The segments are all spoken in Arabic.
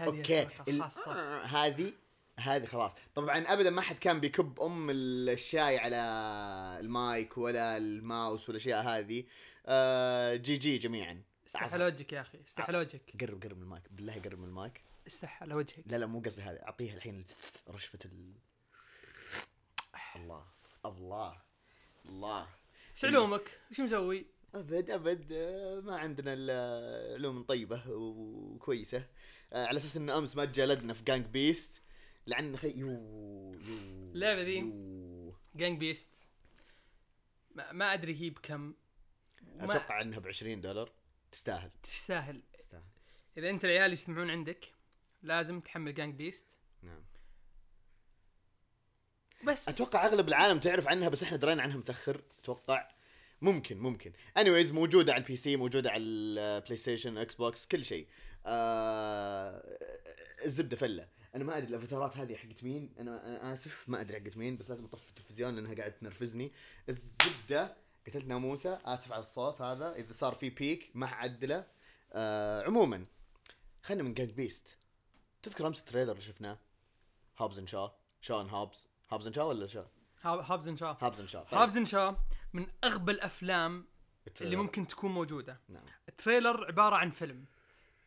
هذه okay. آه، هذه هذه خلاص. طبعا ابدا ما حد كان بيكب أم الشاي على المايك ولا الماوس والاشياء هذه. آه GG جميعا. استحى على وجهك يا أخي استحى على وجهك قرب قرب من المايك بالله قرب من المايك. استحى على وجهك لا لا مو قصدي هذا أعطيها الحين رشفة ال الله الله الله. إيش علومك؟ إيش مسوي؟ أبد أبد آه، ما عندنا إلا علوم طيبة وكويسة. آه، على أساس انه أمس ما جلدنا في Gang Beasts لعن خي يو يو اللعبة ذي. Gang Beasts ما, ما أدري هي بكم. أتوقع إنها ب 20 دولار. تستاهل. تستاهل. تستاهل. إذا أنت العيال يجتمعون عندك لازم تحمل Gang Beasts نعم. بس. أتوقع أغلب العالم تعرف عنها بس إحنا درينا عنها متأخر. أتوقع ممكن ممكن. anyways موجودة على ال PC موجودة على ال PlayStation Xbox كل شيء. آه الزبده فلة. أنا ما أدري الأفاتارات هذه حقت مين؟ أنا أنا آسف ما أدري حقت مين بس لازم أطفي التلفزيون لأنها قاعدة تنرفزني. الزبدة قتلت ناموسه آسف على الصوت هذا. إذا صار في peak ما حعدله. آه عموما خلينا من Gang Beasts. تذكر أمس ال trailer اللي شفناه؟ Hobbs and Shaw. شون Hobbs. Hobbs and Shaw ولا Shaw؟ Hobbs and Shaw Hobbs and Shaw. Hobbs and Shaw من أغبى الأفلام اللي ال trailer. ممكن تكون موجودة. نعم. ال trailer عبارة عن فيلم.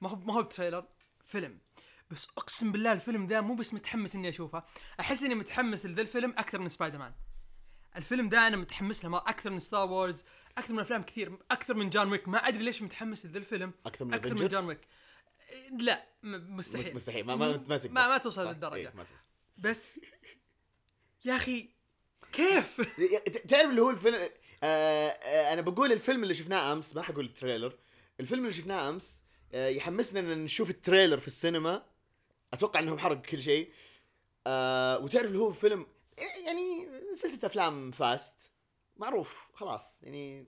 ما هو ما هو ب trailer فيلم. بس أقسم بالله الفيلم ذا مو بس متحمس إني أشوفه أحس إني متحمس لذا الفيلم أكثر من سبايدر مان الفيلم ده أنا متحمس له ما أكثر من Star Wars أكثر من أفلام كثير أكثر من John Wick ما أدري ليش متحمس لذا الفيلم أكثر من أكثر من؟ John Wick لا مستحيل. مس- مستحيل. ما ما, ما ما- ما توصل صح؟ للدرجة. إيه، ما توصل. بس يا أخي كيف؟ تعرف اللي هو الفيلم آه آه أنا بقول الفيلم اللي شفناه أمس ما حقول ال trailer. الفيلم اللي شفناه أمس يحمسنا إن نشوف ال trailer في السينما. أتوقع انهم حرق كل شيء. آه وتعرف اللي هو فيلم يعني سلسلة أفلام Fast. معروف خلاص يعني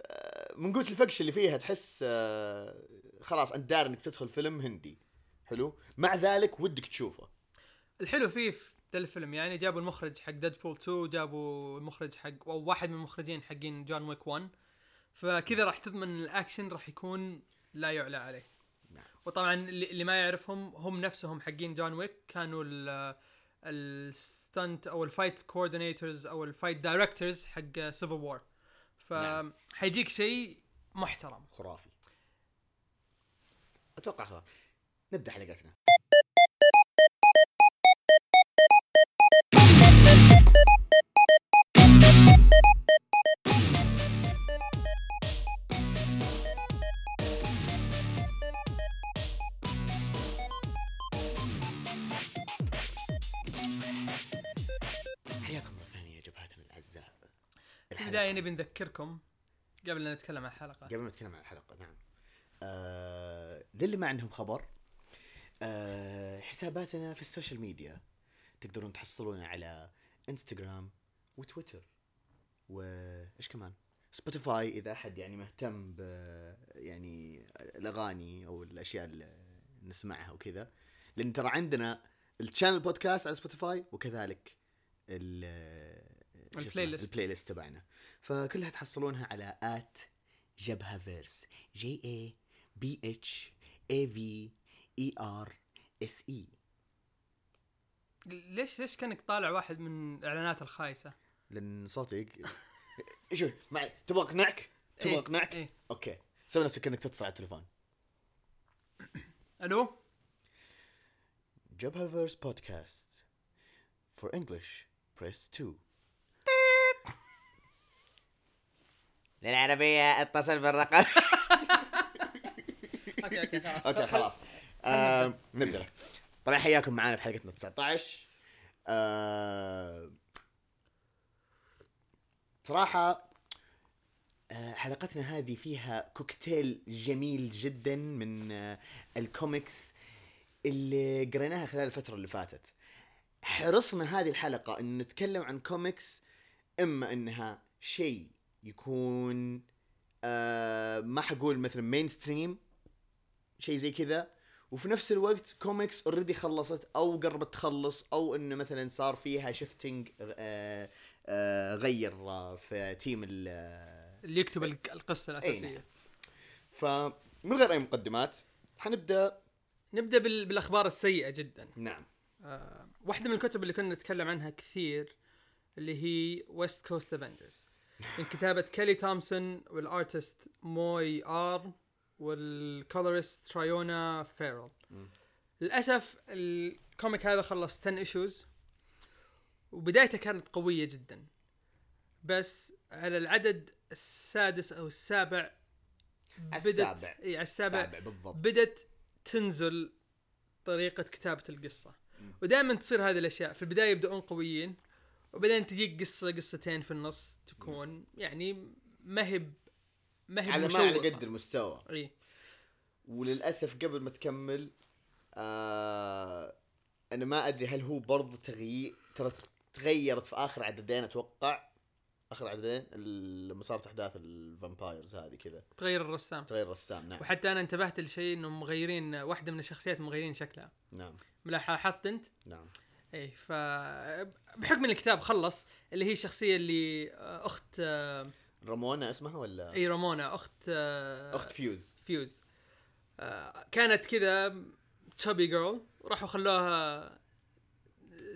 آه من قوه الفقش اللي فيها تحس آه خلاص أنت داري إنك تدخل فيلم هندي. حلو؟ مع ذلك ودك تشوفه. الحلو فيه في ذا الفيلم يعني جابوا المخرج حق Deadpool 2 جابوا المخرج حق أو واحد من المخرجين حقين John Wick 1 فكذا راح تضمن الأكشن راح يكون لا يعلى عليه. نعم. وطبعا اللي ما يعرفهم هم نفسهم حقين John Wick كانوا ال ال stunt أو ال fight coordinators أو ال fight directors حق Civil War نعم. فحيجيك شيء محترم. خرافي. أتوقع خلاص نبدأ حلقتنا. البداية نبي نذكركم قبل لا نتكلم عن الحلقة. قبل ما نتكلم عن الحلقة نعم. آه للي ما عندهم خبر آه حساباتنا في ال social media تقدرون تحصلونا على Instagram و Twitter. وإيش كمان؟ Spotify إذا أحد يعني مهتم ب يعني الأغاني أو الأشياء اللي نسمعها وكذا. لأن ترى عندنا ال channel podcast على Spotify وكذلك ال؟ ال playlist. ال playlist تبعنا. فكلها تحصلونها على at Jabhaverse J A B H A V E R S E ليش ليش كأنك طالع واحد من الاعلانات الخايسة؟ لأن صوتي شوف معي تبغى أقنعك؟ تبغى إيه، أقنعك؟ إيه. okay. سوي نفسك انك تتصل على التليفون. ألو؟ Jabhaverse podcast. For English press 2 للعربية اتصل بالرقم. Okay okay خلاص. Okay خلاص. آه نبدأ. طبعا حياكم معنا في حلقتنا 19 آه صراحة آه حلقتنا هذه فيها كوكتيل جميل جدا من آه الكوميكس اللي قريناها خلال الفترة اللي فاتت. حرصنا هذه الحلقة إن نتكلم عن كوميكس إما إنها شيء يكون آه ما حقول مثلا mainstream شيء زي كذا. وفي نفس الوقت comics already خلصت أو قربت تخلص أو إنه مثلا صار فيها shifting آه آه غير في team آه، اللي يكتب الق- القصة الأساسية. نعم. فمن غير أي مقدمات حنبدأ. نبدأ بال... بالأخبار السيئة جدا. نعم. آه، واحدة من الكتب اللي كنا نتكلم عنها كثير اللي هي West Coast Avengers من كتابة Kelly Thompson وال artist Moy R وال colorist Triona Farrell. للأسف ال comic هذا خلص 10 issues وبدايته كانت قوية جدا بس على العدد السادس أو السابع بدت السابع. إي على السابع السابع بالضبط بدت تنزل طريقة كتابة القصة. ودائما تصير هذه الأشياء في البداية يبدؤون قويين وبعدين تجيك قصة قصتين في النص تكون يعني ما هي ما هي على ما على. قد المستوى إي. وللأسف قبل ما تكمل آه أنا ما أدري هل هو برضه تغيير ترى تغيرت في آخر عددين أتوقع. آخر عددين لما صارت أحداث ال vampires هذه كذا. تغير الرسام. تغير الرسام نعم. وحتى أنا انتبهت لشيء إنهم مغيرين واحدة من الشخصيات مغيرين شكلها. نعم. لاحظت أنت؟ نعم. اي ف بحكم إن الكتاب خلص اللي هي الشخصية اللي آه، أخت آه، Ramone اسمها ولا؟ اي Ramone أخت آه، أخت فيوز. فيوز. كانت كذا chubby girl وراحوا خلوها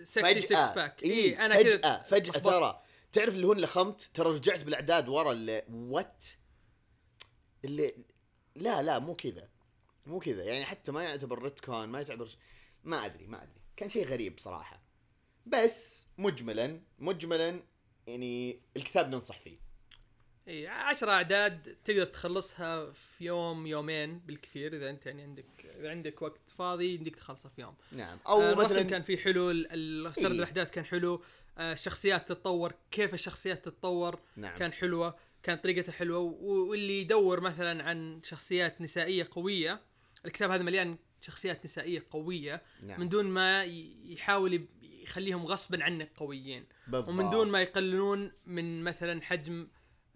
sexy six pack اي أنا فجأة كذا فجأة. ترى. تعرف اللي هو اللي لخمت ترى رجعت بالأعداد ورا اللي what اللي لا لا مو كذا. مو كذا. يعني حتى ما يعتبر retcon ما يعتبر ما أدري ما أدري. كان شيء غريب صراحة بس مجملا مجملا يعني الكتاب ننصح فيه. إي عشرة أعداد تقدر تخلصها في يوم يومين بالكثير إذا أنت يعني عندك إذا عندك وقت فاضي يمديك تخلصها في يوم. نعم. أو أو الرسم مثلا كان فيه حلو سرد إيه. الأحداث كان حلو آه، الشخصيات تتطور كيف الشخصيات تتطور نعم. كان حلوة كانت طريقتها حلوة واللي يدور مثلا عن شخصيات نسائية قوية الكتاب هذا مليان شخصيات نسائية قوية نعم. من دون ما يحاول يخليهم غصبا عنك قويين. بالضبط. ومن دون ما يقللون من مثلا حجم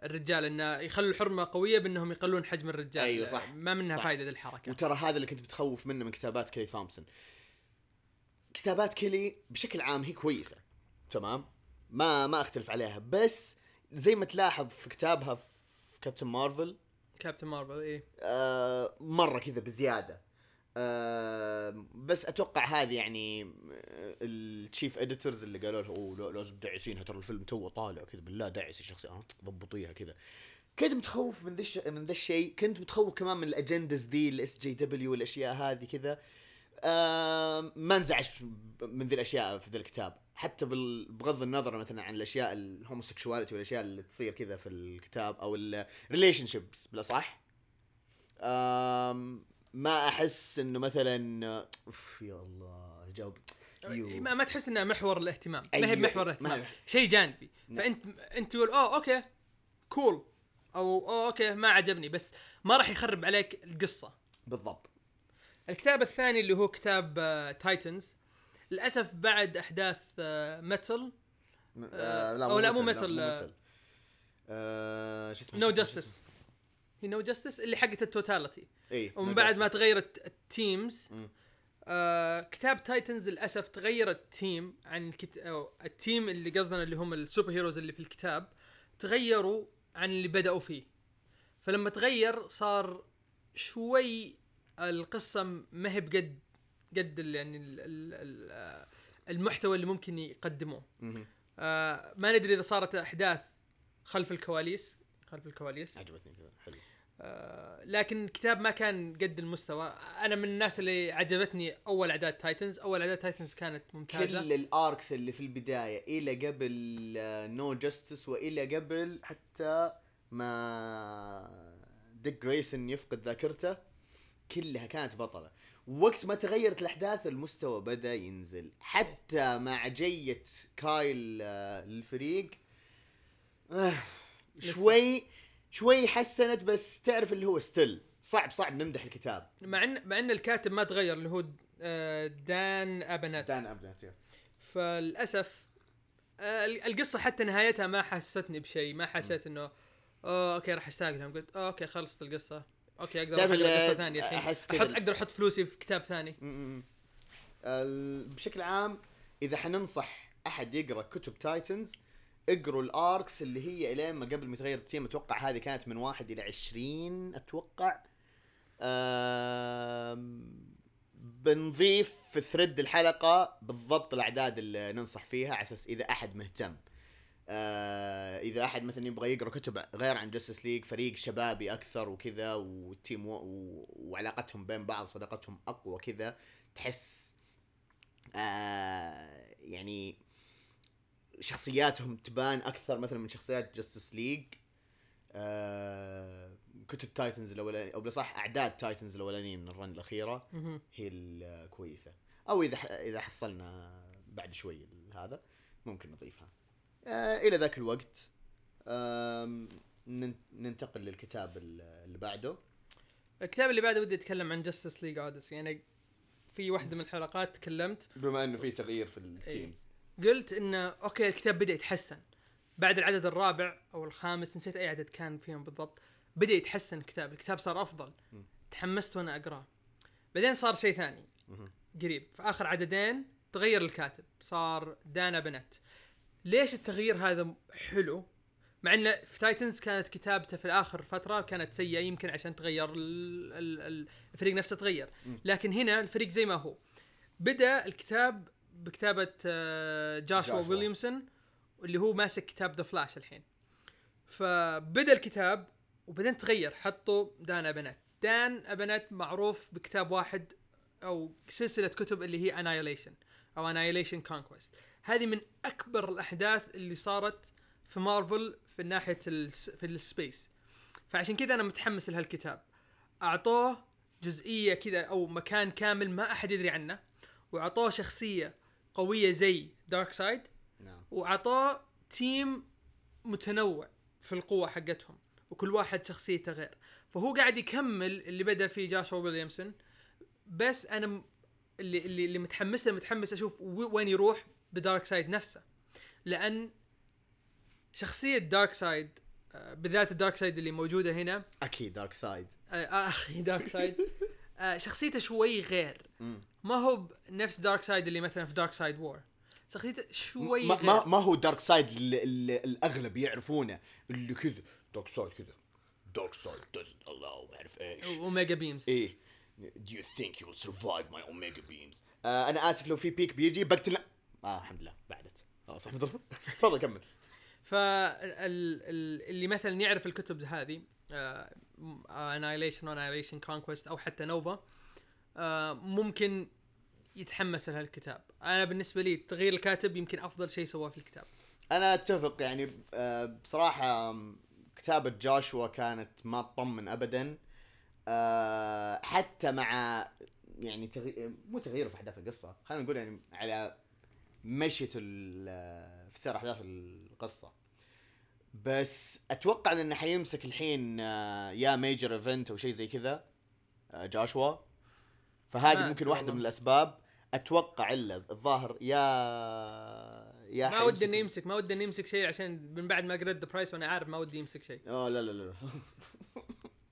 الرجال انه يخلوا الحرمة قوية بأنهم يقللون حجم الرجال. أيوة صح. ما منها صح. فائده ذي الحركة. وترى هذا اللي كنت بتخوف منه من كتابات Kelly Thompson كتابات Kelly بشكل عام هي كويسة تمام؟ ما ما أختلف عليها. بس زي ما تلاحظ في كتابها في كابتن مارفل كابتن مارفل إيه. آه مرة كذا بزيادة. آه بس أتوقع هذه يعني آه، ال chief editors اللي قالوا له أوه لا لازم دعسينها ترى الفيلم توه طالع كذا بالله دعس الشخصيه ضبطيها كذا. كنت متخوف من ذا من ذا الشيء. كنت متخوف كمان من ال agendas ذي ال SJW والأشياء هذه كذا. آه ما انزعج من ذي الأشياء في ذا الكتاب. حتى بغض النظر مثلا عن الأشياء ال homosexuality والأشياء اللي تصير كذا في الكتاب أو ال relationships بالأصح. ما أحس إنه مثلا أوف يا الله جاوب. ما, ما تحس إنها محور الاهتمام. ما هي أيوة، محور ما الاهتمام. شيء جانبي. نعم. فأنت أنت تقول oh okay cool أو oh okay ما عجبني. بس ما راح يخرب عليك القصة. بالضبط. الكتاب الثاني اللي هو كتاب Titans للأسف بعد أحداث آه Metal آه، أو لا، مو مثل، آه، آه، شو اسمه نو جاستس نو جاستس اللي حقت ال Totality؟ اي ومن No بعد ما Justice. تغيرت ال teams. آه كتاب Titans للأسف تغير ال team عن الكت... أو ال team اللي قصدنا اللي هم ال superheroes اللي في الكتاب تغيروا عن اللي بدأوا فيه فلما تغير صار شوي القصة ما هي بقد قد يعني ال... ال... ال... آه، المحتوى اللي ممكن يقدموه. آه ما ندري إذا صارت أحداث خلف الكواليس خلف الكواليس عجبتني حلو لكن الكتاب ما كان قد المستوى. أنا من الناس اللي عجبتني أول أعداد Titans أول أعداد Titans كانت ممتازة. كل ال arcs اللي في البداية إلى قبل No Justice وإلى قبل حتى ما Dick Grayson يفقد ذاكرته كلها كانت بطلة. وقت ما تغيرت الأحداث المستوى بدأ ينزل. حتى مع جية Kyle آه، للفريق آه، شوي شوي حسنت بس تعرف اللي هو still صعب صعب نمدح الكتاب. مع ان مع إن الكاتب ما تغير اللي هو آه، Dan Abnett Dan Abnett فللأسف آه، القصة حتى نهايتها ما حسستني بشيء. ما حسيت إنه okay راح أشتاق لهم. قلت okay خلصت القصة. okay أقدر أحط قصة ثانية الحين. أحس أحط أقدر أحط فلوسي في كتاب ثاني. بشكل عام إذا حننصح أحد يقرأ كتب Titans اقروا ال arcs اللي هي الين ما قبل ما يتغير ال team أتوقع هذه كانت من واحد إلى عشرين أتوقع. بنضيف في thread الحلقة بالضبط الأعداد اللي ننصح فيها على أساس إذا أحد مهتم. آه إذا أحد مثلا يبغى يقرأ كتب غير عن Justice League فريق شبابي أكثر وكذا وال team و... و... وعلاقتهم بين بعض صداقتهم أقوى كذا تحس آه يعني شخصياتهم تبان أكثر مثلا من شخصيات Justice League آه كتب Titans الأولاني أو بالاصح أعداد Titans الأولانيين من ال run الأخيرة. هي الكويسه أو إذا ح- إذا حصلنا بعد شوي هذا ممكن نضيفها. آه إلى ذاك الوقت ننتقل للكتاب ال- اللي بعده. الكتاب اللي بعده ودي أتكلم عن Justice League Odyssey يعني في واحدة من الحلقات تكلمت. بما إنه في تغيير في ال teams قلت انه okay الكتاب بدأ يتحسن. بعد العدد الرابع أو الخامس نسيت أي عدد كان فيهم بالضبط بدأ يتحسن الكتاب. الكتاب صار أفضل. م. تحمست وأنا اقراه بعدين صار شيء ثاني مهم. قريب. في آخر عددين تغير الكاتب. صار Dan Abnett. ليش التغيير هذا حلو؟ مع انه في Titans كانت كتابته في اخر فترة كانت سيئة يمكن عشان تغير ال- ال- ال- الفريق نفسه تغير. م. لكن هنا الفريق زي ما هو. بدأ الكتاب بكتابة آه، Joshua. Williamson اللي هو ماسك كتاب The Flash الحين. فبدأ الكتاب وبعدين تغير حطوا Dan Abnett Dan Abnett معروف بكتاب واحد أو سلسلة كتب اللي هي Annihilation أو Annihilation Conquest هذه من أكبر الأحداث اللي صارت في مارفل في ناحية في ال space. فعشان كذا أنا متحمس لهالكتاب. أعطوه جزئية كذا أو مكان كامل ما أحد يدري عنه وأعطوه شخصية قوية زي Darkseid نعم. وأعطاه team متنوع في القوة حقتهم وكل واحد شخصيته غير. فهو قاعد يكمل اللي بدأ فيه Joshua Williamson بس أنا اللي اللي اللي متحمس له متحمس أشوف وين يروح ب Darkseid نفسه. لأن شخصية Darkseid آه، بالذات ال Darkseid اللي موجودة هنا. أكيد Darkseid آه، آه، أخي دارك سايد آه، شخصيته شوي غير. ما هو نفس Darkseid اللي مثلا في Darkseid War شخصيته شوي ما, ما, ما هو Darkseid اللي, اللي الأغلب يعرفونه. اللي كذا Darkseid كذا. Darkseid doesn't allow ما اعرف إيش. Omega beams إيه. Do you think you will survive my omega beams? آه أنا آسف لو في بيك بيجي بقتل آه الحمد لله بعدت. خلاص تفضل تفضل كمل. فاللي مثلا يعرف الكتب هذه Annihilation Annihilation Conquest أو حتى Nova آه، ممكن يتحمس لهالكتاب. أنا بالنسبة لي تغيير الكاتب يمكن أفضل شيء سواه في الكتاب. أنا أتفق يعني آه بصراحة كتابة Joshua كانت ما تطمن ابدا. آه حتى مع يعني تغي... مو تغيير في أحداث القصة خلينا نقول يعني على مشية في سير أحداث القصة. بس أتوقع انه حيمسك الحين آه، يا major event أو شيء زي كذا Joshua فهذه ممكن واحدة. من الأسباب. أتوقع إلا الظاهر يا يا ما ودي انه يمسك ما ودي انه يمسك شيء عشان من بعد ما قريت The Price وأنا عارف ما ودي يمسك شيء. آه لا لا لا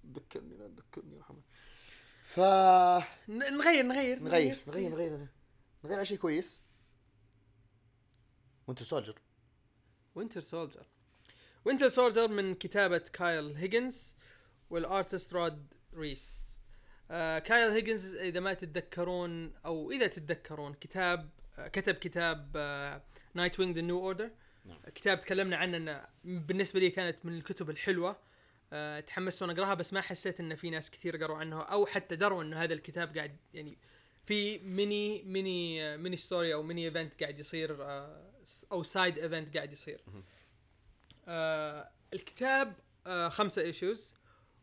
ذكرني لا تذكرني يا محمد. ف نغير نغير نغير نغير. نغير نغير على شيء كويس. وانت سولجر وينتر سولجر وينتر سولجر من كتابة Kyle Higgins وال artist Rod Reis آه كايل هيجنز إذا ما تتذكرون أو إذا تتذكرون كتاب آه كتب كتاب نايت وينج the new order. كتاب تكلمنا عنه إنه بالنسبة لي كانت من الكتب الحلوة. آه تحمست وأنا أقراها بس ما حسيت إن في ناس كثير قروا عنه أو حتى دروا إنه هذا الكتاب قاعد يعني في mini mini mini story أو mini event قاعد يصير آه، أو side event قاعد يصير. آه الكتاب آه خمسة issues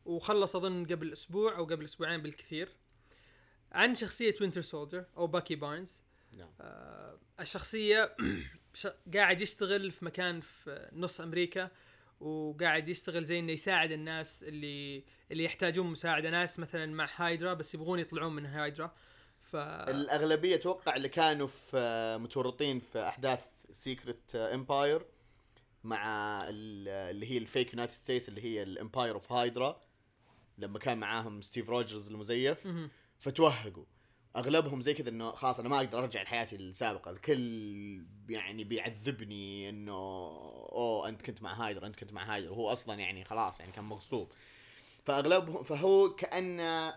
وخلص أظن قبل أسبوع أو قبل أسبوعين بالكثير. عن شخصية Winter Soldier أو Bucky Barnes نعم. آه الشخصية ش- قاعد يشتغل في مكان في نص أمريكا وقاعد يشتغل زي إنه يساعد الناس اللي اللي يحتاجون مساعدة ناس مثلا مع هايدرا بس يبغون يطلعون من هايدرا ف الأغلبية أتوقع اللي كانوا في آه، متورطين في أحداث Secret Empire مع ال- اللي هي ال fake United States اللي هي ال empire of Hydra لما كان معاهم ستيف روجرز المزيف. فتوهقوا. أغلبهم زي كذا إنه خلاص أنا ما أقدر أرجع لحياتي السابقة. الكل يعني بيعذبني إنه أوه أنت كنت مع هايدرا أنت كنت مع هايدرا. وهو أصلا يعني خلاص يعني كان مغصوب. فأغلبهم فهو كانه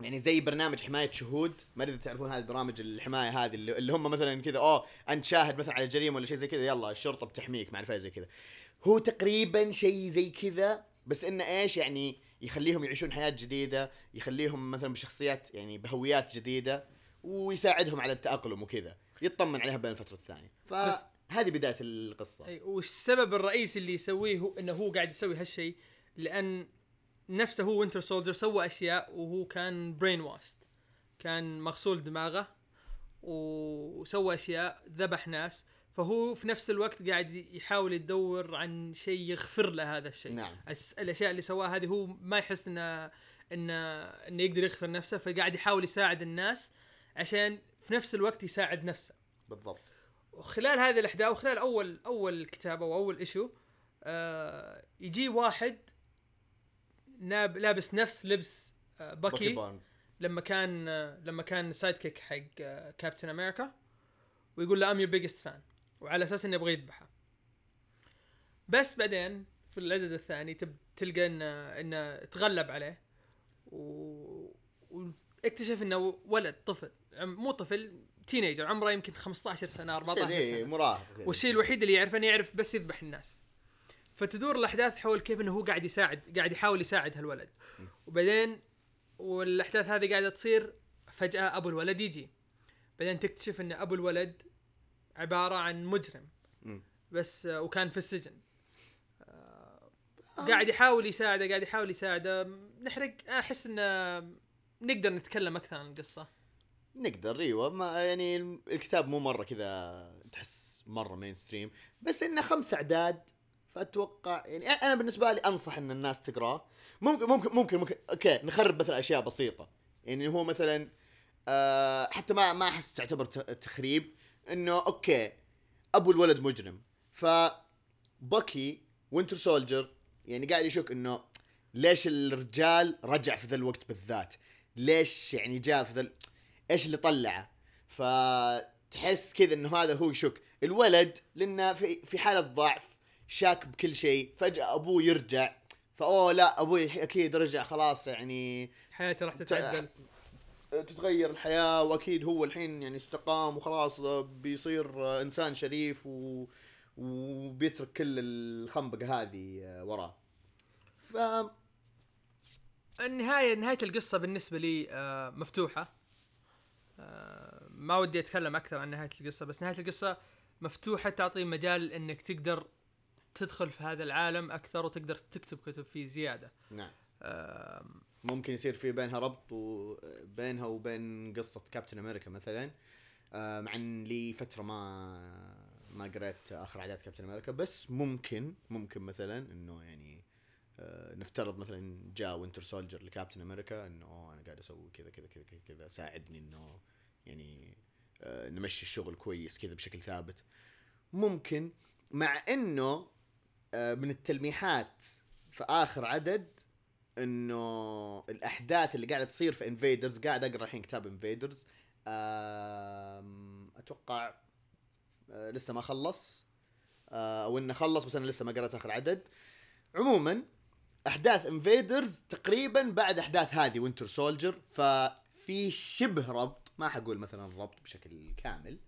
يعني زي برنامج حماية شهود. ما أدري تعرفون هذه البرامج الحماية هذه اللي اللي هم مثلا كذا أوه أنت شاهد مثلا على جريمة ولا شيء زي كذا يلا الشرطة بتحميك مع زي كذا. هو تقريبا شيء زي كذا بس إنه إيش يعني يخليهم يعيشون حياة جديدة يخليهم مثلا بشخصيات يعني بهويات جديدة ويساعدهم على التأقلم وكذا. يطمن عليها بين الفترة والثانية. بس- فهذه بداية القصة. أي والسبب الرئيسي اللي يسويه هو إنه هو قاعد يسوي هالشيء لأن نفسه هو Winter Soldier سوى أشياء وهو كان brainwashed كان مغسول دماغه وسوى أشياء ذبح ناس. فهو في نفس الوقت قاعد يحاول يدور عن شيء يغفر له هذا الشيء. نعم. الأشياء اللي سواها هذه هو ما يحس إنه إنه إنه يقدر يغفر نفسه فقاعد يحاول يساعد الناس عشان في نفس الوقت يساعد نفسه. بالضبط. وخلال هذه الأحداث وخلال أول أول كتاب أو أول issue آه يجي واحد شاب لابس نفس لبس آه باكي باكي لما كان آه لما كان sidekick حق آه كابتن أمريكا ويقول له I'm your biggest fan وعلى أساس انه يبغى يذبحه. بس بعدين في العدد الثاني تب تلقى انه إنه تغلب عليه. و... واكتشف إنه ولد طفل. عم- مو طفل teenager عمره يمكن 15 سنة 14 شيء زي سنة. مراهق. والشيء الوحيد اللي يعرفه إنه يعرف بس يذبح الناس. فتدور الأحداث حول كيف إنه هو قاعد يساعد قاعد يحاول يساعد هالولد. وبعدين والأحداث هذه قاعدة تصير فجأة أبو الولد يجي. بعدين تكتشف إن أبو الولد عبارة عن مجرم. بس آه، وكان في السجن. آه، قاعد يحاول يساعده قاعد يحاول يساعده. نحرق. أحس إنه نقدر نتكلم أكثر عن القصة. نقدر إيوه. ما يعني الكتاب مو مرة كذا تحس مرة مين ستريم بس إنه خمس أعداد فأتوقع يعني أنا بالنسبة لي أنصح إن الناس تقرأه. ممكن ممكن ممكن ممكن أوكي نخرب مثلا أشياء بسيطة. يعني هو مثلا آه حتى ما ما أحس تعتبر تخريب. إنه أوكي أبو الولد مجرم. ف باكي Winter Soldier يعني قاعد يشك إنه ليش الرجال رجع في ذا الوقت بالذات؟ ليش يعني جاء في ذا إيش اللي طلعه؟ فتحس كذا إنه هذا هو يشك. الولد لأنه في في حالة ضعف شاك بكل شيء فجأة أبوه يرجع فأوه لا أبوي أكيد رجع خلاص يعني. حياتي راح تتعدل. تتغير الحياة وأكيد هو الحين يعني استقام وخلاص بيصير إنسان شريف و... وبيترك كل الخنبقة هذه وراه. ف النهاية نهاية القصة بالنسبة لي آه، مفتوحة. آه، ما ودي أتكلم أكثر عن نهاية القصة بس نهاية القصة مفتوحة تعطي مجال إنك تقدر تدخل في هذا العالم أكثر وتقدر تكتب كتب فيه زيادة. نعم. ممكن يصير في بينها ربط وبينها وبين قصة كابتن أمريكا مثلا. آه، مع إن لي فترة ما ما قريت آخر أعداد كابتن أمريكا بس ممكن ممكن مثلا إنه يعني آه، نفترض مثلا جاء وينتر سولجر لكابتن أمريكا إنه أوه أنا قاعد أسوي كذا كذا كذا كذا كذا. ساعدني إنه يعني آه، نمشي الشغل كويس كذا بشكل ثابت. ممكن مع إنه من التلميحات في آخر عدد انه الاحداث اللي قاعدة تصير في Invaders قاعد أقرأ الحين كتاب Invaders أتوقع آه، لسه ما خلص. آه، أو إنه خلص بس أنا لسه ما قرأت آخر عدد. عموما أحداث Invaders تقريبا بعد أحداث هذه Winter Soldier ففي شبه ربط ما حقول مثلا ربط بشكل كامل.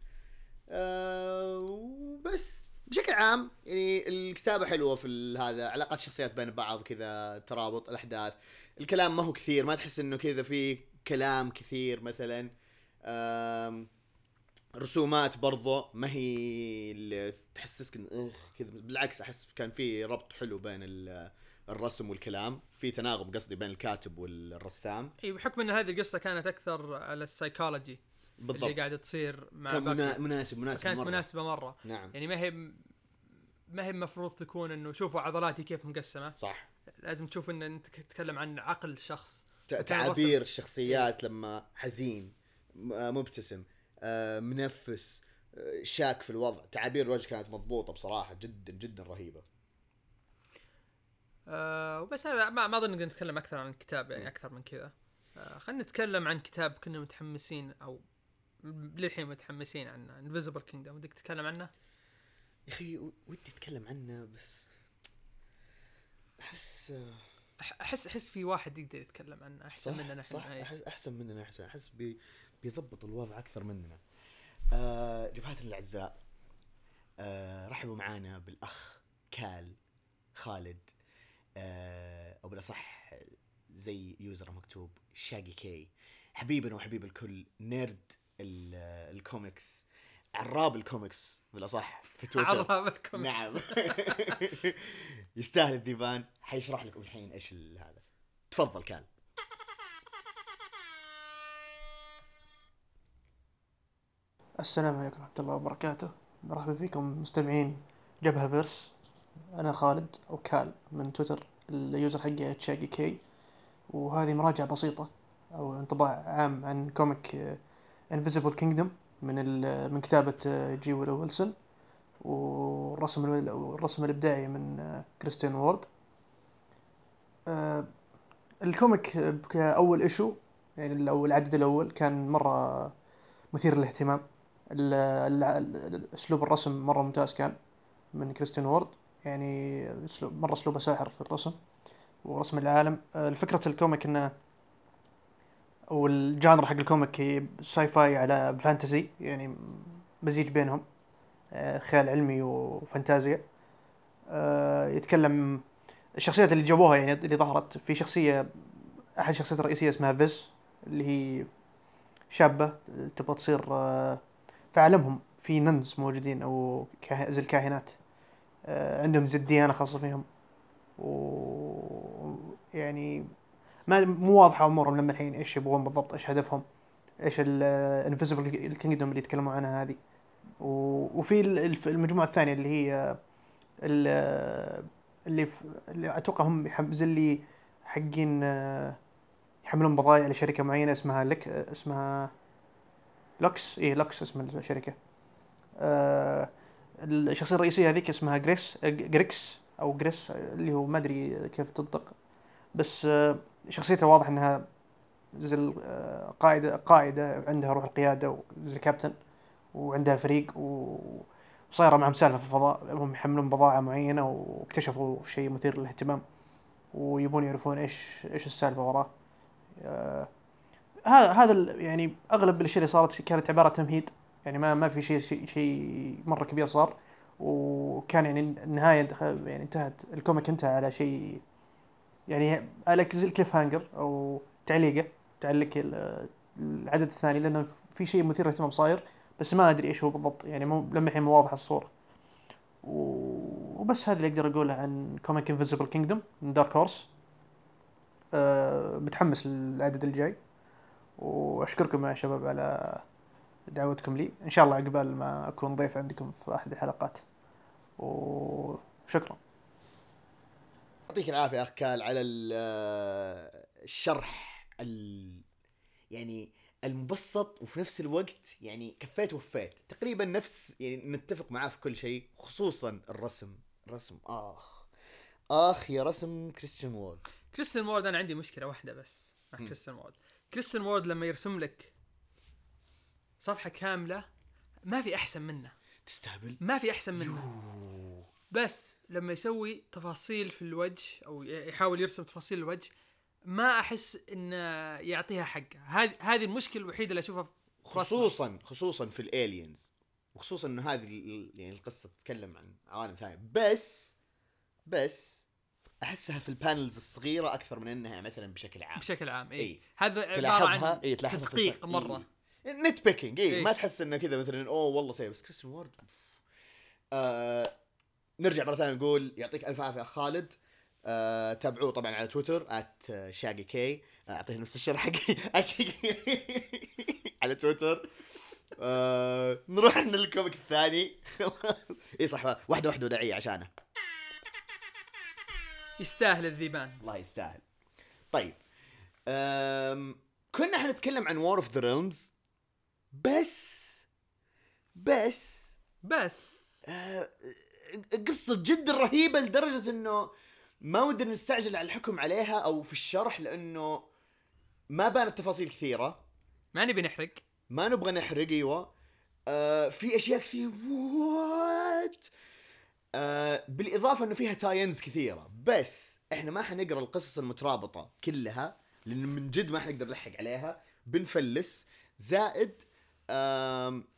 آه، وبس. بشكل عام يعني الكتابة حلوة في هذا علاقات الشخصيات بين بعض كذا ترابط الأحداث. الكلام ما هو كثير ما تحس إنه كذا في كلام كثير مثلا. رسومات برضو ما هي اللي تحسسك إيه كذا. بالعكس أحس كان في ربط حلو بين ال- الرسم والكلام. في تناغم قصدي بين الكاتب والرسام. إي بحكم إن هذه القصة كانت أكثر على السايكولوجي اللي بالضبط قاعدة تصير مع كان منا-. مناسب مناسب كانت مرة. مناسبة مرة. نعم. يعني ما هي ما هي المفروض تكون إنه شوفوا عضلاتي كيف مقسمة. صح. لازم تشوف إن أنت تتكلم عن عقل شخص. تعابير. الشخصيات لما حزين آه، مبتسم آه، منفس آه، شاك في الوضع. تعابير الوجه كانت مضبوطة بصراحة جدا جدا رهيبة. آه وبس هذا ما ما أظن نقدر نتكلم أكثر عن الكتاب يعني أكثر من كذا. آه خلينا نتكلم عن كتاب كنا متحمسين أو للحين متحمسين عنه Invisible Kingdom ودك تتكلم عنه؟ يا أخي ودي أتكلم عنه بس أحس آه، احس أحس في واحد يقدر يتكلم عنه أحسن صح مننا إحنا صح إيه. أحس أحسن مننا احسن أحس بي بيضبط الوضع أكثر مننا. آه جبهاتنا الأعزاء آه رحبوا معانا بالأخ كال خالد آه أو بالأصح زي user مكتوب شاقي كي. حبيبنا وحبيب الكل nerd. الكوميكس عراب الكوميكس بالأصح في تويتر عراب الكوميكس نعم. يستاهل الذيبان. حيشرح لكم الحين إيش ال- هذا. تفضل كال السلام عليكم ورحمة الله وبركاته. مرحبا فيكم مستمعين جبهة verse. أنا خالد أو كال من تويتر ال user حقي تشاقي كي وهذه مراجعة بسيطة أو انطباع عام عن comic Invisible Kingdom من من كتابة آه، G. Willow Wilson والرسم ال- والرسم الإبداعي من آه، Christian Ward آه، ال comic كأول issue يعني أو العدد الأول كان مرة مثير للاهتمام. أسلوب الرسم مرة ممتاز كان من Christian Ward يعني مرة أسلوبه ساحر في الرسم ورسم العالم. آه، الفكرة ال comic إنه أو ال genre حق ال comic sci-fi على fantasy يعني مزيج بينهم. آه، خيال علمي وفانتازيا. آه، يتكلم الشخصيات اللي جابوها يعني اللي ظهرت. في شخصية أحد الشخصيات الرئيسية اسمها فيز اللي هي شابة تبغى تصير آه، في عالمهم. في nuns موجودين كاه- زي الكاهنات. عندهم زي الديانة خاصة فيهم. و يعني ما مو واضحة أمورهم لما الحين إيش يبغون بالضبط إيش هدفهم إيش ال Invisible ال Kingdom اللي يتكلموا عنها هذه. وفي ال- الف- المجموعة الثانية اللي هي ال- اللي اللي أتوقع هم زي اللي حقين آه، يحملون بضائع لشركة معينة اسمها لك اسمها لوكس؟ إيه لوكس اسم الشركة. آه الشخصية الرئيسية هذيك اسمها جريس آه، جريكس أو جريس آه، اللي هو ما أدري كيف تنطق بس شخصيتها واضح إنها زي ال- آه، قائدة عندها روح القيادة زي كابتن وعندها فريق وصايرة معهم سالفة في الفضاء. هم يحملون بضاعة معينة واكتشفوا شيء مثير للاهتمام ويبون يعرفون إيش إيش السالفة وراه. آه، هذا هذا يعني أغلب الأشياء اللي صارت كانت عبارة تمهيد. يعني ما ما في شيء شيء مرة كبير صار. وكان يعني النهاية دخ- يعني انتهت ال comic انتهى على شيء يعني على ال cliffhanger أو تعليقه تعلق ال- العدد الثاني لأنه في شيء مثير للاهتمام صاير بس ما أدري إيش هو بالضبط. يعني مو لما الحين مو واضحه الصورة. وبس هذا اللي أقدر أقوله عن comic Invisible Kingdom من Dark Horse أه متحمس للعدد الجاي وأشكركم يا شباب على دعوتكم لي. إن شاء الله عقبال ما أكون ضيف عندكم في أحد الحلقات. وشكرا. يعطيك العافية أخ خالد على آه، الشرح ال يعني المبسط وفي نفس الوقت يعني كفيت وفيت تقريبا نفس يعني نتفق معاه في كل شيء خصوصا الرسم. الرسم آخ. آخ يا رسم كريستيان وورد. كريستيان وورد أنا عندي مشكلة واحدة بس. مع. كريستيان وورد. كريستيان وورد لما يرسم لك صفحة كاملة ما في أحسن منه. تستهبل. ما في أحسن منه. يوه. بس لما يسوي تفاصيل في الوجه أو يحاول يرسم تفاصيل الوجه ما أحس إنه يعطيها حقها. هذه هذه المشكلة الوحيدة اللي أشوفها. خصوصا خصوصا في ال aliens وخصوصا إنه هذه يعني القصة تتكلم عن عوالم ثانية بس بس أحسها في ال panels الصغيرة أكثر من إنها مثلا بشكل عام. بشكل عام اي إي. هذا عبارة تلاحظها؟ عن اي تلاحظها تدقيق مرة. إيه. nitpicking اي إي. ما تحس إنه كذا مثلا أوه والله سيء. بس كريستيان وورد آه نرجع مرة ثانية نقول يعطيك ألف عافية اخ خالد. آه تابعوه طبعا على تويتر ات شاقي كي أعطيه نفس الشرح. حقي على تويتر. آه نروح لل comic الثاني. إي صح واحدة واحدة وداعية عشانه. يستاهل الذيبان. الله يستاهل. طيب أم... كنا حنتكلم عن War of the Realms بس بس بس. آه، قصة جدا رهيبة لدرجة إنه ما ودنا نستعجل على الحكم عليها أو في الشرح لأنه ما بانت تفاصيل كثيرة. ما نبي نحرق. ما نبغى نحرق أيوه. آه في أشياء كثير وات آه بالإضافة إنه فيها tie-ins كثيرة. بس إحنا ما حنقرأ القصص المترابطة كلها لأن من جد ما حنقدر نلحق عليها. بنفلس. زائد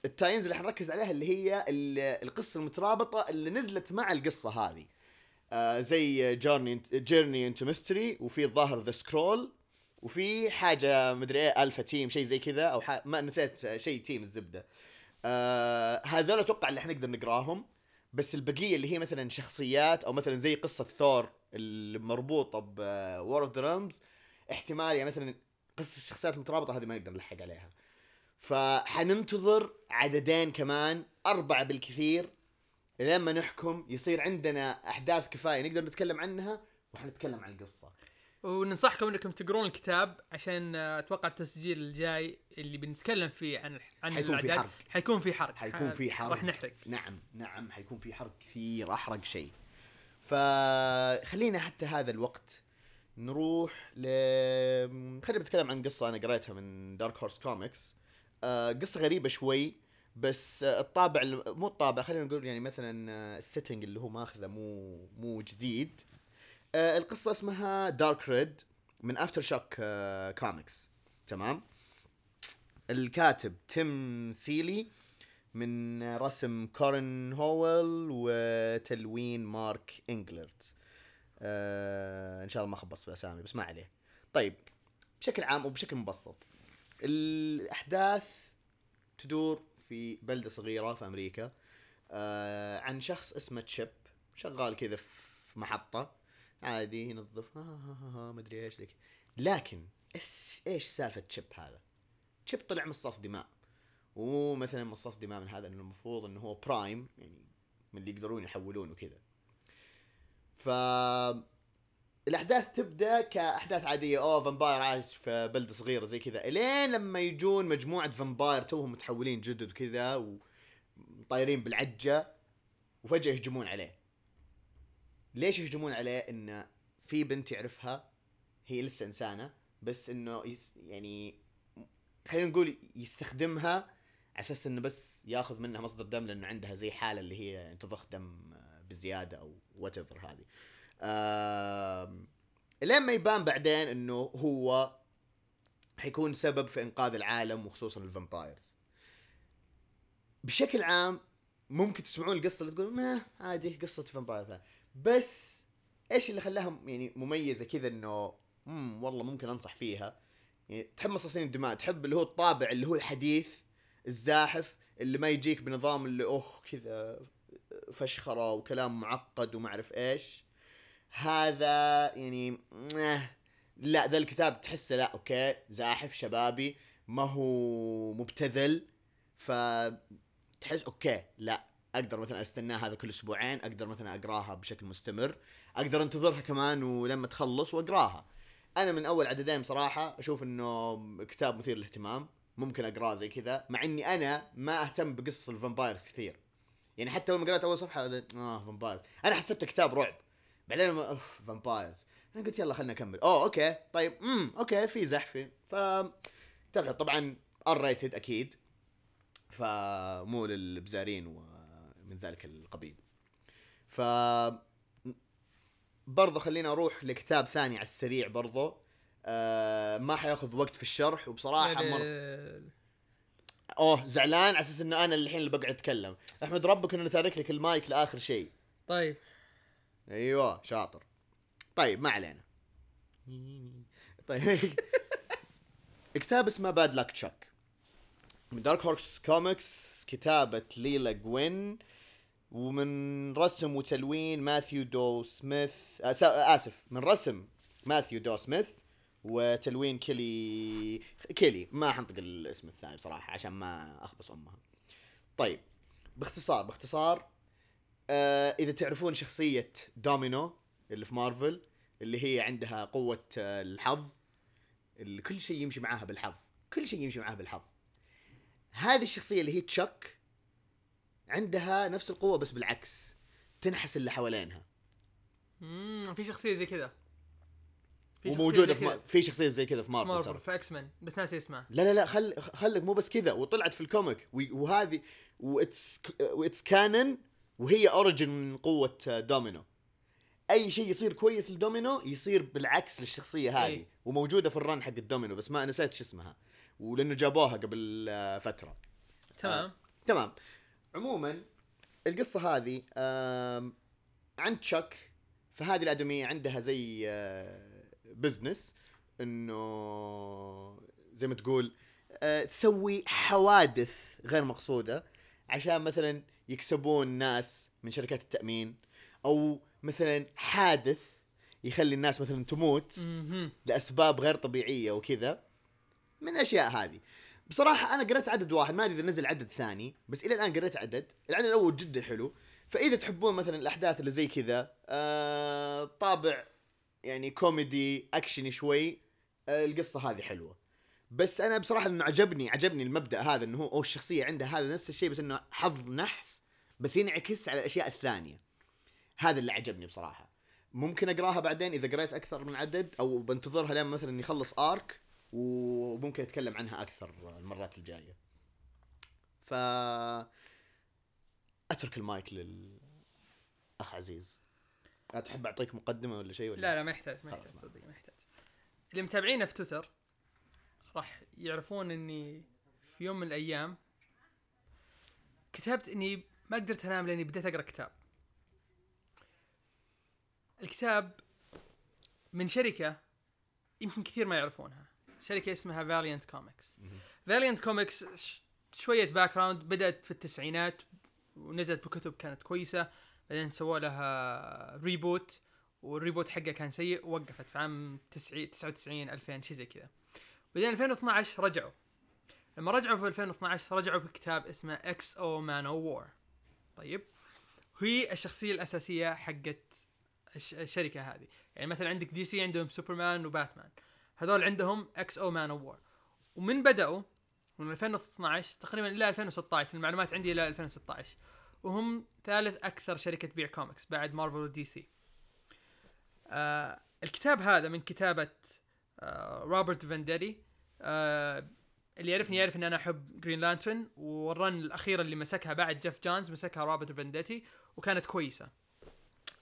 ال tie-ins اللي حنركز عليها اللي هي ال- القصة المترابطة اللي نزلت مع القصة هذه. آه زي Journey Journey into Mystery وفي الظاهر The Scroll وفي حاجة مدري إيه الفا تيم شيء زي كذا أو. ما نسيت شيء تيم الزبدة. آه هذول أتوقع اللي حنقدر نقراهم. بس البقية اللي هي مثلا شخصيات أو مثلا زي قصة ثور المربوطه بور اوف ذا احتمال يعني مثلا قصة الشخصيات المترابطة هذه ما نقدر نلحق عليها. فحننتظر عددين كمان أربعة بالكثير لما نحكم يصير عندنا أحداث كفاية نقدر نتكلم عنها وحنتكلم عن القصة. وننصحكم إنكم تقرون الكتاب عشان آه، أتوقع التسجيل الجاي اللي بنتكلم فيه عن عن حيكون في حرق. حيكون في حرق. حيكون في حرق. راح نحرق. نعم نعم حيكون في حرق كثير أحرق شيء. فخلينا حتى هذا الوقت نروح ل خلينا نتكلم عن قصة أنا قريتها من Dark Horse Comics قصة غريبة شوي بس آه الطابع مو الطابع خلينا نقول يعني مثلا آه ال setting اللي هو ماخذه مو مو جديد. آه القصة اسمها Dark Red من AfterShock آه كوميكس تمام؟ الكاتب تيم سيلي من رسم كورن هويل وتلوين مارك انجلرت آه إن شاء الله ما خبصت في الأسامي بس ما عليه. طيب بشكل عام وبشكل مبسط. الأحداث تدور في بلدة صغيرة في أمريكا آه عن شخص اسمه تشيب شغال كذا في محطة عادي ينظف ها ها ها, ها مدري إيش كذا. لكن إيش إيش سالفة تشيب هذا؟ تشيب طلع مصاص دماء. ومثلا مصاص دماء من هذا إنه المفروض إنه هو prime يعني من اللي يقدرون يحولون وكذا. ف الأحداث تبدأ كأحداث عادية. أوه vampire عايش في بلده صغيرة زي كذا. إلين لما يجون مجموعة vampire توهم متحولين جدد وكذا وطايرين بالعجة وفجأة يهجمون عليه. ليش يهجمون عليه؟ انه في بنت يعرفها هي لسه إنسانة بس إنه يس يعني خلينا نقول يستخدمها على أساس إنه بس ياخذ منها مصدر دم لأنه عندها زي حالة اللي هي تضخ دم بزيادة أو what هذه. لين ما يبان بعدين إنه هو حيكون سبب في إنقاذ العالم وخصوصا ال vampires. بشكل عام ممكن تسمعون القصة اللي تقول ما عادي قصة vampire ثاني بس إيش اللي خلاها يعني مميزة كذا إنه امم والله ممكن أنصح فيها. يعني تحب مصاصين الدماء تحب اللي هو الطابع اللي هو الحديث الزاحف اللي ما يجيك بنظام اللي أوه كذا فشخرة وكلام معقد وما أعرف إيش. هذا يعني لا ذا الكتاب تحسه لا okay زاحف شبابي ما هو مبتذل فتحس okay لا أقدر مثلا أستناه هذا كل أسبوعين أقدر مثلا أقراها بشكل مستمر أقدر أنتظرها كمان ولما تخلص وأقراها. أنا من أول عددين بصراحة أشوف إنه كتاب مثير للاهتمام ممكن اقراه زي كذا مع إني أنا ما أهتم بقصص ال vampires كثير. يعني حتى اول ما قرأت أول صفحة آه vampires. أنا حسبته كتاب رعب. بعدين لما أوف vampires أنا قلت يلا خلينا نكمل. أوه okay. طيب امم okay في زحفي ف طبعا R rated أكيد فمو للبزارين ومن ذلك القبيل. ف برضه خلينا أروح لكتاب ثاني على السريع برضه آه ما حياخذ وقت في الشرح وبصراحة مر... أوه زعلان على أساس إنه أنا الحين اللي بقعد أتكلم. أحمد ربك إنه تارك لك المايك لآخر شيء. طيب. أيوه شاطر. طيب ما علينا. طيب. كتاب اسمه Bad Luck Chuck من Dark Horse Comics كتابة ليلا جوين ومن رسم وتلوين ماثيو دو سميث آه سا- آسف من رسم ماثيو دو سميث وتلوين كيلي كيلي. ما حنطق الاسم الثاني بصراحة عشان ما أخبص أمها. طيب باختصار باختصار آه إذا تعرفون شخصية دومينو اللي في مارفل اللي هي عندها قوة آه الحظ اللي كل شيء يمشي معاها بالحظ كل شيء يمشي معاها بالحظ. هذه الشخصية اللي هي تشك عندها نفس القوة بس بالعكس تنحس اللي حوالينها. مم، في شخصية زي كذا. زي في. في شخصية زي كذا في مارفل, مارفل في إكس مان بس ناسي اسمها لا لا لا خل خلك مو بس كذا وطلعت في الكوميك. وهذه واتس واتس كانن وهي اوريجن من قوة آه، دومينو أي شيء يصير كويس لدومينو يصير بالعكس للشخصية هذه إي. وموجودة في الرن حق الدومينو بس ما نسيت شو اسمها ولأنه جابوها قبل آه، فترة تمام آه. تمام عموما القصة هذه آم، عند تشاك فهذه الأدمية عندها زي آه، بزنس إنه زي ما تقول آه، تسوي حوادث غير مقصودة عشان مثلا يكسبون ناس من شركات التأمين أو مثلا حادث يخلي الناس مثلا تموت. لأسباب غير طبيعية وكذا. من الأشياء هذه. بصراحة أنا قريت عدد واحد ما أدري إذا نزل عدد ثاني بس إلى الآن قريت عدد. العدد الأول جدا حلو. فإذا تحبون مثلا الأحداث اللي زي كذا آه طابع يعني كوميدي اكشن شوي آه القصة هذه حلوة. بس أنا بصراحة إنه عجبني عجبني المبدأ هذا إنه هو أو الشخصية عندها هذا نفس الشيء بس إنه حظ نحس بس ينعكس على الأشياء الثانية. هذا اللي عجبني بصراحة. ممكن أقراها بعدين إذا قريت أكثر من عدد أو بنتظرها لين مثلا يخلص arc وممكن أتكلم عنها أكثر المرات الجاية. ف أترك المايك للأخ عزيز. تحب أعطيك مقدمة ولا شيء ولا؟ لا لا ما يحتاج ما يحتاج. صدق ما يحتاج. اللي متابعينا في تويتر راح يعرفون إني في يوم من الأيام كتبت إني ما قدرت أنام لأني بديت أقرأ كتاب. الكتاب من شركة يمكن كثير ما يعرفونها. شركة اسمها Valiant Comics Valiant Comics شوية background بدأت في التسعينات ونزلت بكتب كانت كويسة. بعدين سووا لها reboot وال reboot حقه كان سيء. ووقفت في عام 90 99 2000 شيء زي كذا. بعدين 2012 رجعوا. لما رجعوا في 2012 رجعوا بكتاب اسمه X-O Manowar طيب. هي الشخصية الأساسية حقت الش- الشركة هذه. يعني مثلا عندك DC عندهم سوبرمان وباتمان. هذول عندهم X-O Manowar. ومن بدأوا من 2012 تقريبا إلى 2016 المعلومات عندي إلى 2016 وهم ثالث أكثر شركة تبيع كوميكس بعد مارفل و DC. آه الكتاب هذا من كتابة آه روبرت فانديتي. آه اللي يعرفني يعرف إن أنا أحب جرين لانترن وال run الاخيره اللي مسكها بعد جيف جونز مسكها روبرت فانديتي وكانت كويسة.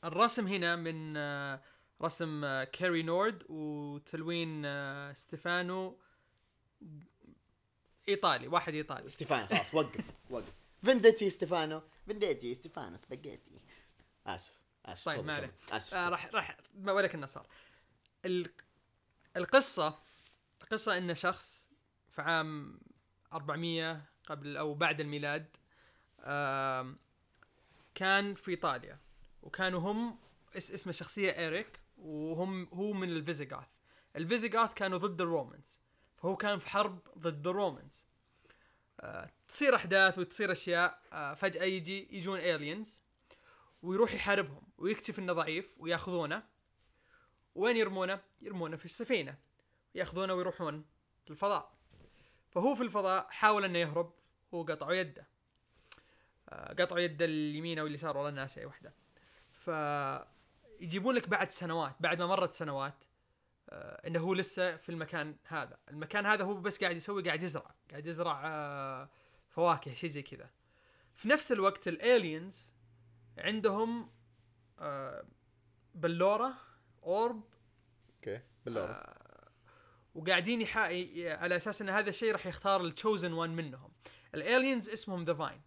الرسم هنا من آه رسم آه كاري نورد وتلوين آه ستيفانو إيطالي واحد إيطالي. ستيفانو خلاص وقف وقف. فندتي ستيفانو. فندتي ستيفانو سباجيتي آسف آسف طيب، ما. عليه. آسف آه راح راح ولك انه صار. ال- القصة القصة إن شخص في عام 400 قبل أو بعد الميلاد كان في إيطاليا وكانوا هم اس اسم الشخصيه إيريك وهم هو من ال Visigoths. ال Visigoths كانوا ضد ال Romans فهو كان في حرب ضد ال Romans. آه تصير أحداث وتصير أشياء آه فجأة يجي يجون aliens ويروح يحاربهم ويكتشف إنه ضعيف ويأخذونه. وين يرمونه؟ يرمونه في السفينة ياخذونه ويروحون للفضاء. فهو في الفضاء حاول أنه يهرب وقطعوا يده. آه، قطعوا يده اليمين أو اليسار والله ناسي اي واحدة ف يجيبون لك بعد سنوات بعد ما مرت سنوات آه، إنه هو لسه في المكان هذا. المكان هذا هو بس قاعد يسوي قاعد يزرع قاعد يزرع آه، فواكه شيء زي كذا. في نفس الوقت ال aliens عندهم آه، بلوره orb okay بالله وقاعدين على أساس إن هذا الشيء راح يختار ال chosen one منهم. ال aliens اسمهم The Vine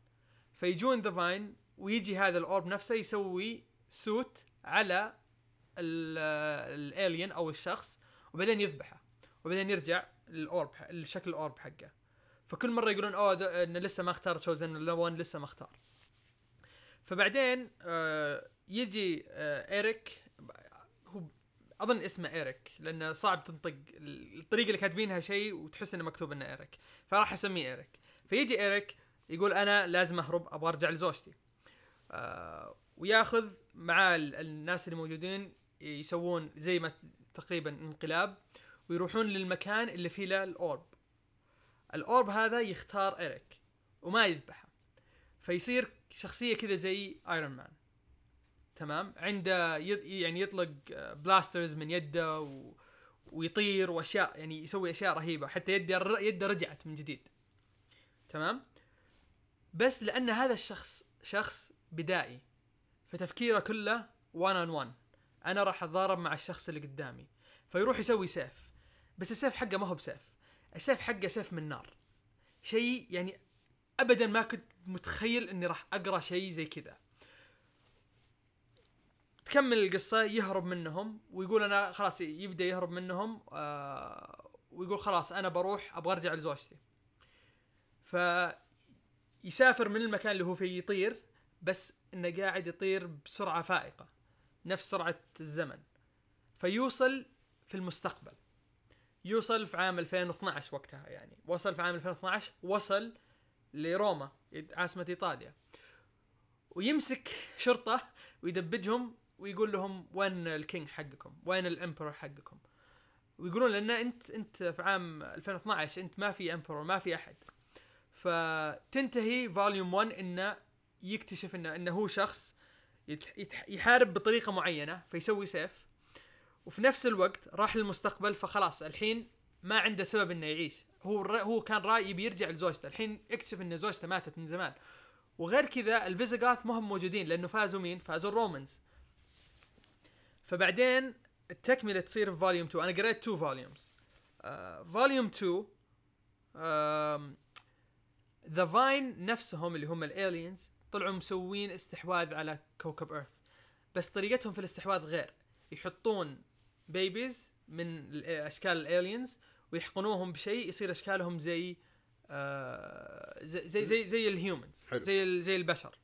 فيجون The Vine ويجي هذا ال orb نفسه يسوي suit على ال alien أو الشخص وبعدين يذبحه وبعدين يرجع ال orb الشكل ال orb حقه. فكل مرة يقولون أوه إنه لسه ما اختار chosen ولا one لسه ما اختار. فبعدين آه يجي آه Aric هو أظن اسمه إيريك لأنه صعب تنطق الطريقة اللي كاتبينها شيء وتحس إنه مكتوب إنه إيريك. فراح أسميه إيريك. فيجي إيريك يقول أنا لازم أهرب أبغى أرجع لزوجتي. آه وياخذ مع ال- الناس اللي موجودين يسوون زي ما تقريبا انقلاب ويروحون للمكان اللي فيه له الأورب. الأورب هذا يختار إيريك وما يذبحه. فيصير شخصية كذا زي ايرون مان تمام؟ عنده يعني يطلق blasters من يده و... ويطير وأشياء يعني يسوي أشياء رهيبة حتى يده يده رجعت من جديد. تمام؟ بس لأن هذا الشخص شخص بدائي فتفكيره كله 1 on 1 أنا راح أتضارب مع الشخص اللي قدامي فيروح يسوي سيف. بس السيف حقه ما هو بسيف. السيف حقه سيف من نار. شيء يعني ابدا ما كنت متخيل إني راح أقرأ شيء زي كذا. تكمل القصة يهرب منهم ويقول أنا خلاص يبدأ يهرب منهم آه ويقول خلاص أنا بروح أبغى أرجع لزوجتي. ف يسافر من المكان اللي هو فيه يطير بس إنه قاعد يطير بسرعة فائقة نفس سرعة الزمن. فيوصل في المستقبل. يوصل في عام 2012 وقتها يعني. وصل في عام 2012 وصل لروما عاصمة إيطاليا. ويمسك شرطة ويذبحهم ويقول لهم وين ال king حقكم؟ وين ال emperor حقكم؟ ويقولون لأن انت أنت في عام 2012 أنت ما في emperor ما في أحد. فتنتهي volume 1 إنه يكتشف انه إنه هو شخص يحارب بطريقة معينة فيسوي سيف وفي نفس الوقت راح للمستقبل فخلاص الحين ما عنده سبب إنه يعيش هو هو كان راي يبي يرجع لزوجته الحين اكتشف إن زوجته ماتت من زمان وغير كذا ال Visigoths ما هم موجودين لأنه فازوا مين فازوا ال Romans فبعدين التكملة تصير في volume 2 أنا قريت 2 volumes volume 2 The Vine نفسهم اللي هم ال aliens طلعوا مسوين استحواذ على كوكب Earth بس طريقتهم في الاستحواذ غير. يحطون babies من ال- اشكال ال aliens ويحقنوهم بشيء يصير أشكالهم زي آه زي زي زي, زي ال humans. زي زي البشر.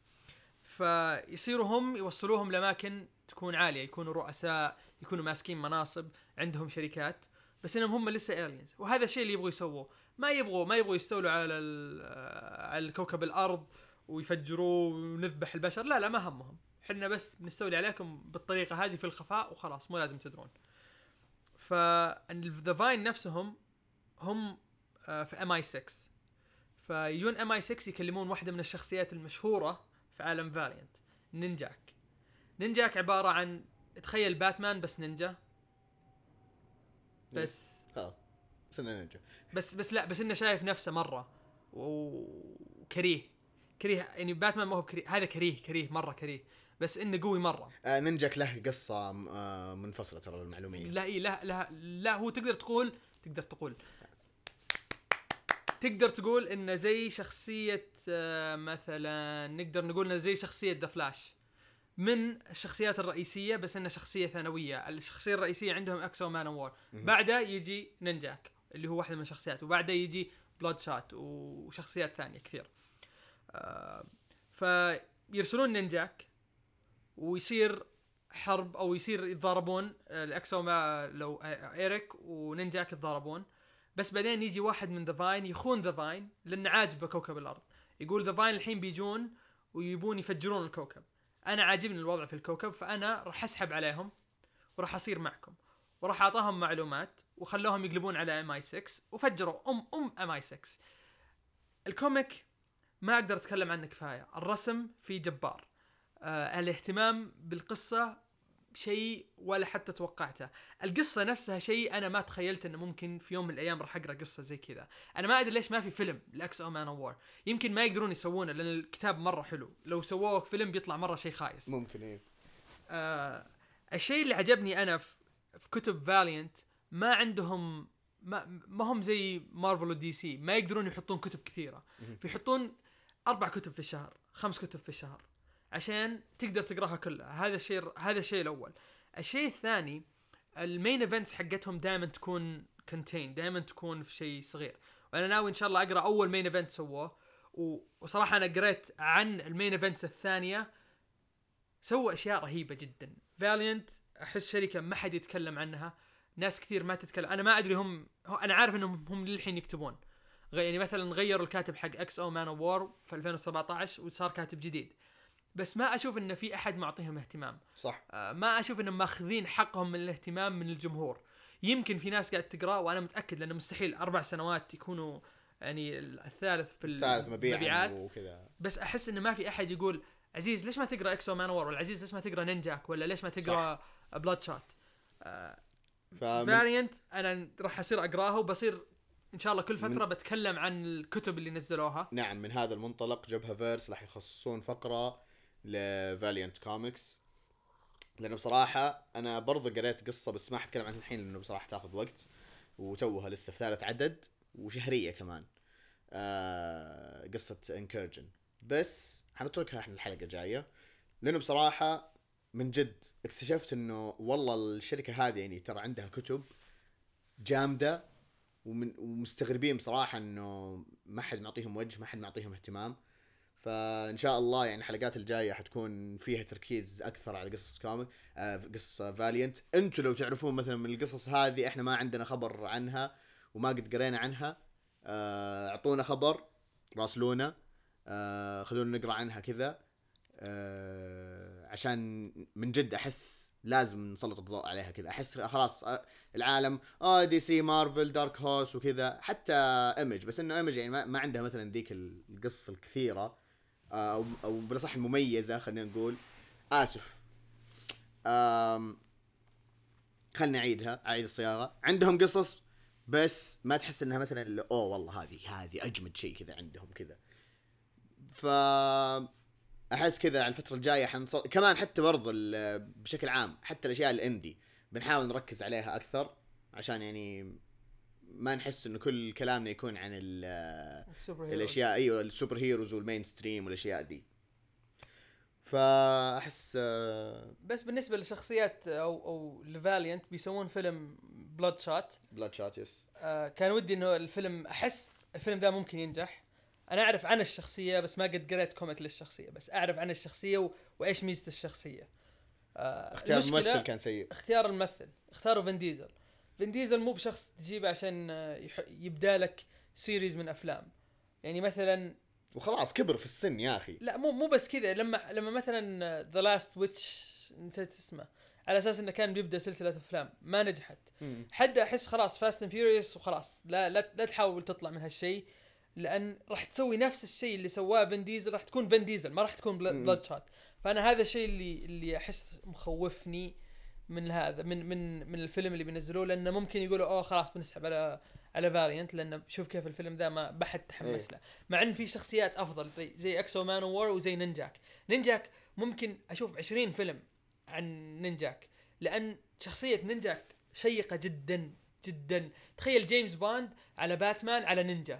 فيصيروا هم يوصلوهم لأماكن تكون عالية يكونوا رؤساء يكونوا ماسكين مناصب عندهم شركات بس إنهم هم لسه aliens وهذا الشيء اللي يبغوا يسووه. ما يبغوا ما يبغوا يستولوا على على الكوكب الأرض ويفجروه ونذبح البشر. لا لا ما همهم. إحنا بس بنستولي عليكم بالطريقة هذه في الخفاء وخلاص مو لازم تدرون. ف The Vine نفسهم هم آه، في MI6 فيجون MI6 يكلمون واحدة من الشخصيات المشهورة في عالم Valiant Ninjak. Ninjak عبارة عن تخيل باتمان بس نينجا. بس. خلاص. بس إنه نينجا. بس بس لا بس إنه شايف نفسه مرة. وكريه كريه. يعني باتمان ما هو كريه. هذا كريه كريه مرة كريه. بس إنه قوي مرة. آه Ninjak له قصة آه منفصلة ترى المعلوميه لا إيه لا لا لا هو تقدر تقول تقدر تقول. تقدر تقول إنه زي شخصية آه، مثلا نقدر نقول إنه زي شخصية The Flash من الشخصيات الرئيسية بس انه شخصية ثانوية، الشخصية الرئيسية عندهم X-O Manowar، بعده يجي Ninjak اللي هو واحدة من الشخصيات، وبعده يجي Bloodshot وشخصيات ثانية كثير. آه، فيرسلون Ninjak ويصير حرب أو يصير يتضاربون. ال X-O مع لو Aric و Ninjak يتضاربون. بس بعدين يجي واحد من The Vine يخون The Vine لأنه عاجبه كوكب الأرض. يقول The Vine الحين بيجون ويبون يفجرون الكوكب. أنا عاجبني الوضع في الكوكب فأنا راح أسحب عليهم وراح أصير معكم. وراح أعطاهم معلومات وخلوهم يقلبون على MI6 وفجروا. ام أم MI6 ال comic ما أقدر أتكلم عنه كفاية. الرسم فيه جبار. آه الاهتمام بالقصة شيء ولا حتى توقعته. القصة نفسها شيء أنا ما تخيلت أنه ممكن في يوم من الأيام راح أقرأ قصة زي كذا. أنا ما أدري ليش ما في فيلم ل X-O Manowar. يمكن ما يقدرون يسوونه لأن الكتاب مرة حلو. لو سووه فيلم بيطلع مرة شيء خايس. ممكن إيه. آه الشيء اللي عجبني أنا في, في كتب Valiant ما عندهم ما, ما هم زي Marvel و DC ما يقدرون يحطون كتب كثيرة. فيحطون أربع كتب في الشهر خمس كتب في الشهر. عشان تقدر تقراها كلها. هذا الشيء هذا الشيء الأول. الشيء الثاني ال main events حقتهم دائما تكون contained دائما تكون في شيء صغير. وأنا ناوي إن شاء الله أقرأ أول main event سووه. وصراحة أنا قريت عن ال main events الثانية. سووا أشياء رهيبة جدا. Valiant أحس شركة ما حد يتكلم عنها. ناس كثير ما تتكلم. أنا ما أدري هم أنا عارف إنهم هم للحين يكتبون. يعني مثلا غيروا الكاتب حق X-O Manowar في 2017 وصار كاتب جديد. بس ما أشوف إن في أحد معطيهم اهتمام. صح. آه، ما أشوف إنهم ماخذين حقهم من الاهتمام من الجمهور. يمكن في ناس قاعد تقرأ وأنا متأكد لأنه مستحيل أربع سنوات يكونوا يعني الثالث في ثالث مبيعا المبيعات وكذا. بس أحس انه ما في أحد يقول عزيز ليش ما تقرأ X-O Manowar ولا عزيز ليش ما تقرأ Ninjak ولا ليش ما تقرأ Bloodshot فمن Valiant أنا راح أصير اقراها وبصير إن شاء الله كل فترة بتكلم عن الكتب اللي نزلوها. نعم من هذا المنطلق جبهة فيرس راح يخصصون فقرة ل Valiant Comics لأنه بصراحة أنا برضه قريت قصة بس ما حتكلم عنها الحين لأنه بصراحة تاخذ وقت. وتوها لسه في ثالث عدد وشهرية كمان. آه قصة انكرجن بس حنتركها إحنا الحلقة الجاية. لأنه بصراحة من جد اكتشفت إنه والله الشركة هذه يعني ترى عندها كتب جامدة ومن ومستغربين بصراحة إنه ما حد معطيهم وجه ما حد معطيهم اهتمام. فإن شاء الله يعني الحلقات الجاية حتكون فيها تركيز أكثر على قصص كوميك آه قصص Valiant أنتم لو تعرفون مثلا من القصص هذه إحنا ما عندنا خبر عنها وما قد قرينا عنها آه، أعطونا خبر راسلونا آه خلونا نقرأ عنها كذا عشان من جد أحس لازم نسلط الضوء عليها كذا. أحس خلاص العالم آه DC Marvel Dark Horse وكذا حتى Image بس إنه Image يعني ما, ما عندها مثلا ذيك القصة الكثيرة. أو بالأصح المميزة خلينا نقول. آسف. آم خلني أعيدها أعيد الصياغة. عندهم قصص بس ما تحس إنها مثلا أوه والله هذه هذه أجمد شيء كذا عندهم كذا. ف أحس كذا على الفترة الجاية حنصل كمان حتى برضو ال- بشكل عام حتى الأشياء الإندي بنحاول نركز عليها أكثر عشان يعني ما نحس إنه كل كلامنا يكون عن ال- ال superheroes. الأشياء أيوه ال superheroes وال mainstream والأشياء دي. فأحس بس بالنسبة للشخصيات أو أو ل Valiant بيسوون فيلم Bloodshot Bloodshot yes. آه كان ودي إنه الفيلم أحس الفيلم ذا ممكن ينجح. أنا أعرف عن الشخصية بس ما قد قريت comic للشخصية. بس أعرف عن الشخصية و... وإيش ميزة الشخصية. آه اختيار الممثل كان سيء. اختيار الممثل. اختاروا فين ديزل. فين ديزل مو بشخص تجيبه عشان آه،. يبدأ لك series من أفلام. يعني مثلا وخلاص كبر في السن يا أخي. لا مو مو بس كذا. لما لما مثلا the Last Witch نسيت اسمه على أساس إنه كان بيبدأ سلسلة أفلام ما نجحت. حد أحس خلاص Fast and Furious وخلاص. لا لا لا تحاول تطلع من هالشيء لأن راح تسوي نفس الشيء اللي سواه فين ديزل. راح تكون فين ديزل ما راح تكون. Bloodshot فأنا هذا الشيء اللي اللي أحس مخوفني من هذا من من من الفيلم اللي بينزلوه لأنه ممكن يقولوا أوه خلاص بنسحب على على Valiant لأنه شوف كيف الفيلم ذا ما بحد تحمس إيه. له. مع إن في شخصيات أفضل زي زي X-O Manowar وزي Ninjak Ninjak ممكن أشوف 20 فيلم عن Ninjak لأن شخصية Ninjak شيقة جدا جدا. تخيل جيمس بوند على باتمان على نينجا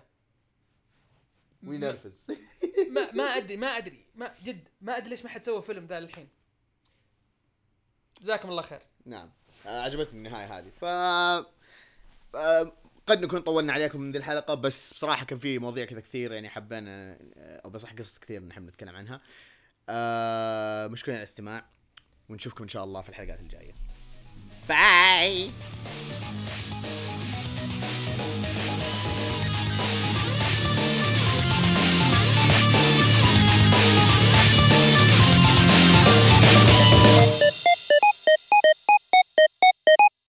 وينرفز. ما ما أدري ما أدري ما جد ما أدري ليش ما حد سوى فيلم ذا الحين جزاكم الله خير. نعم. آه، عجبتني النهاية هذه. ف آه، قد نكون طولنا عليكم من ذي الحلقة بس بصراحة كان في مواضيع كذا كثير يعني حبينا آه، أو بصح قصص كثير نحب نتكلم عنها. مشكورين على الاستماع. ونشوفكم إن شاء الله في الحلقات الجاية. باي!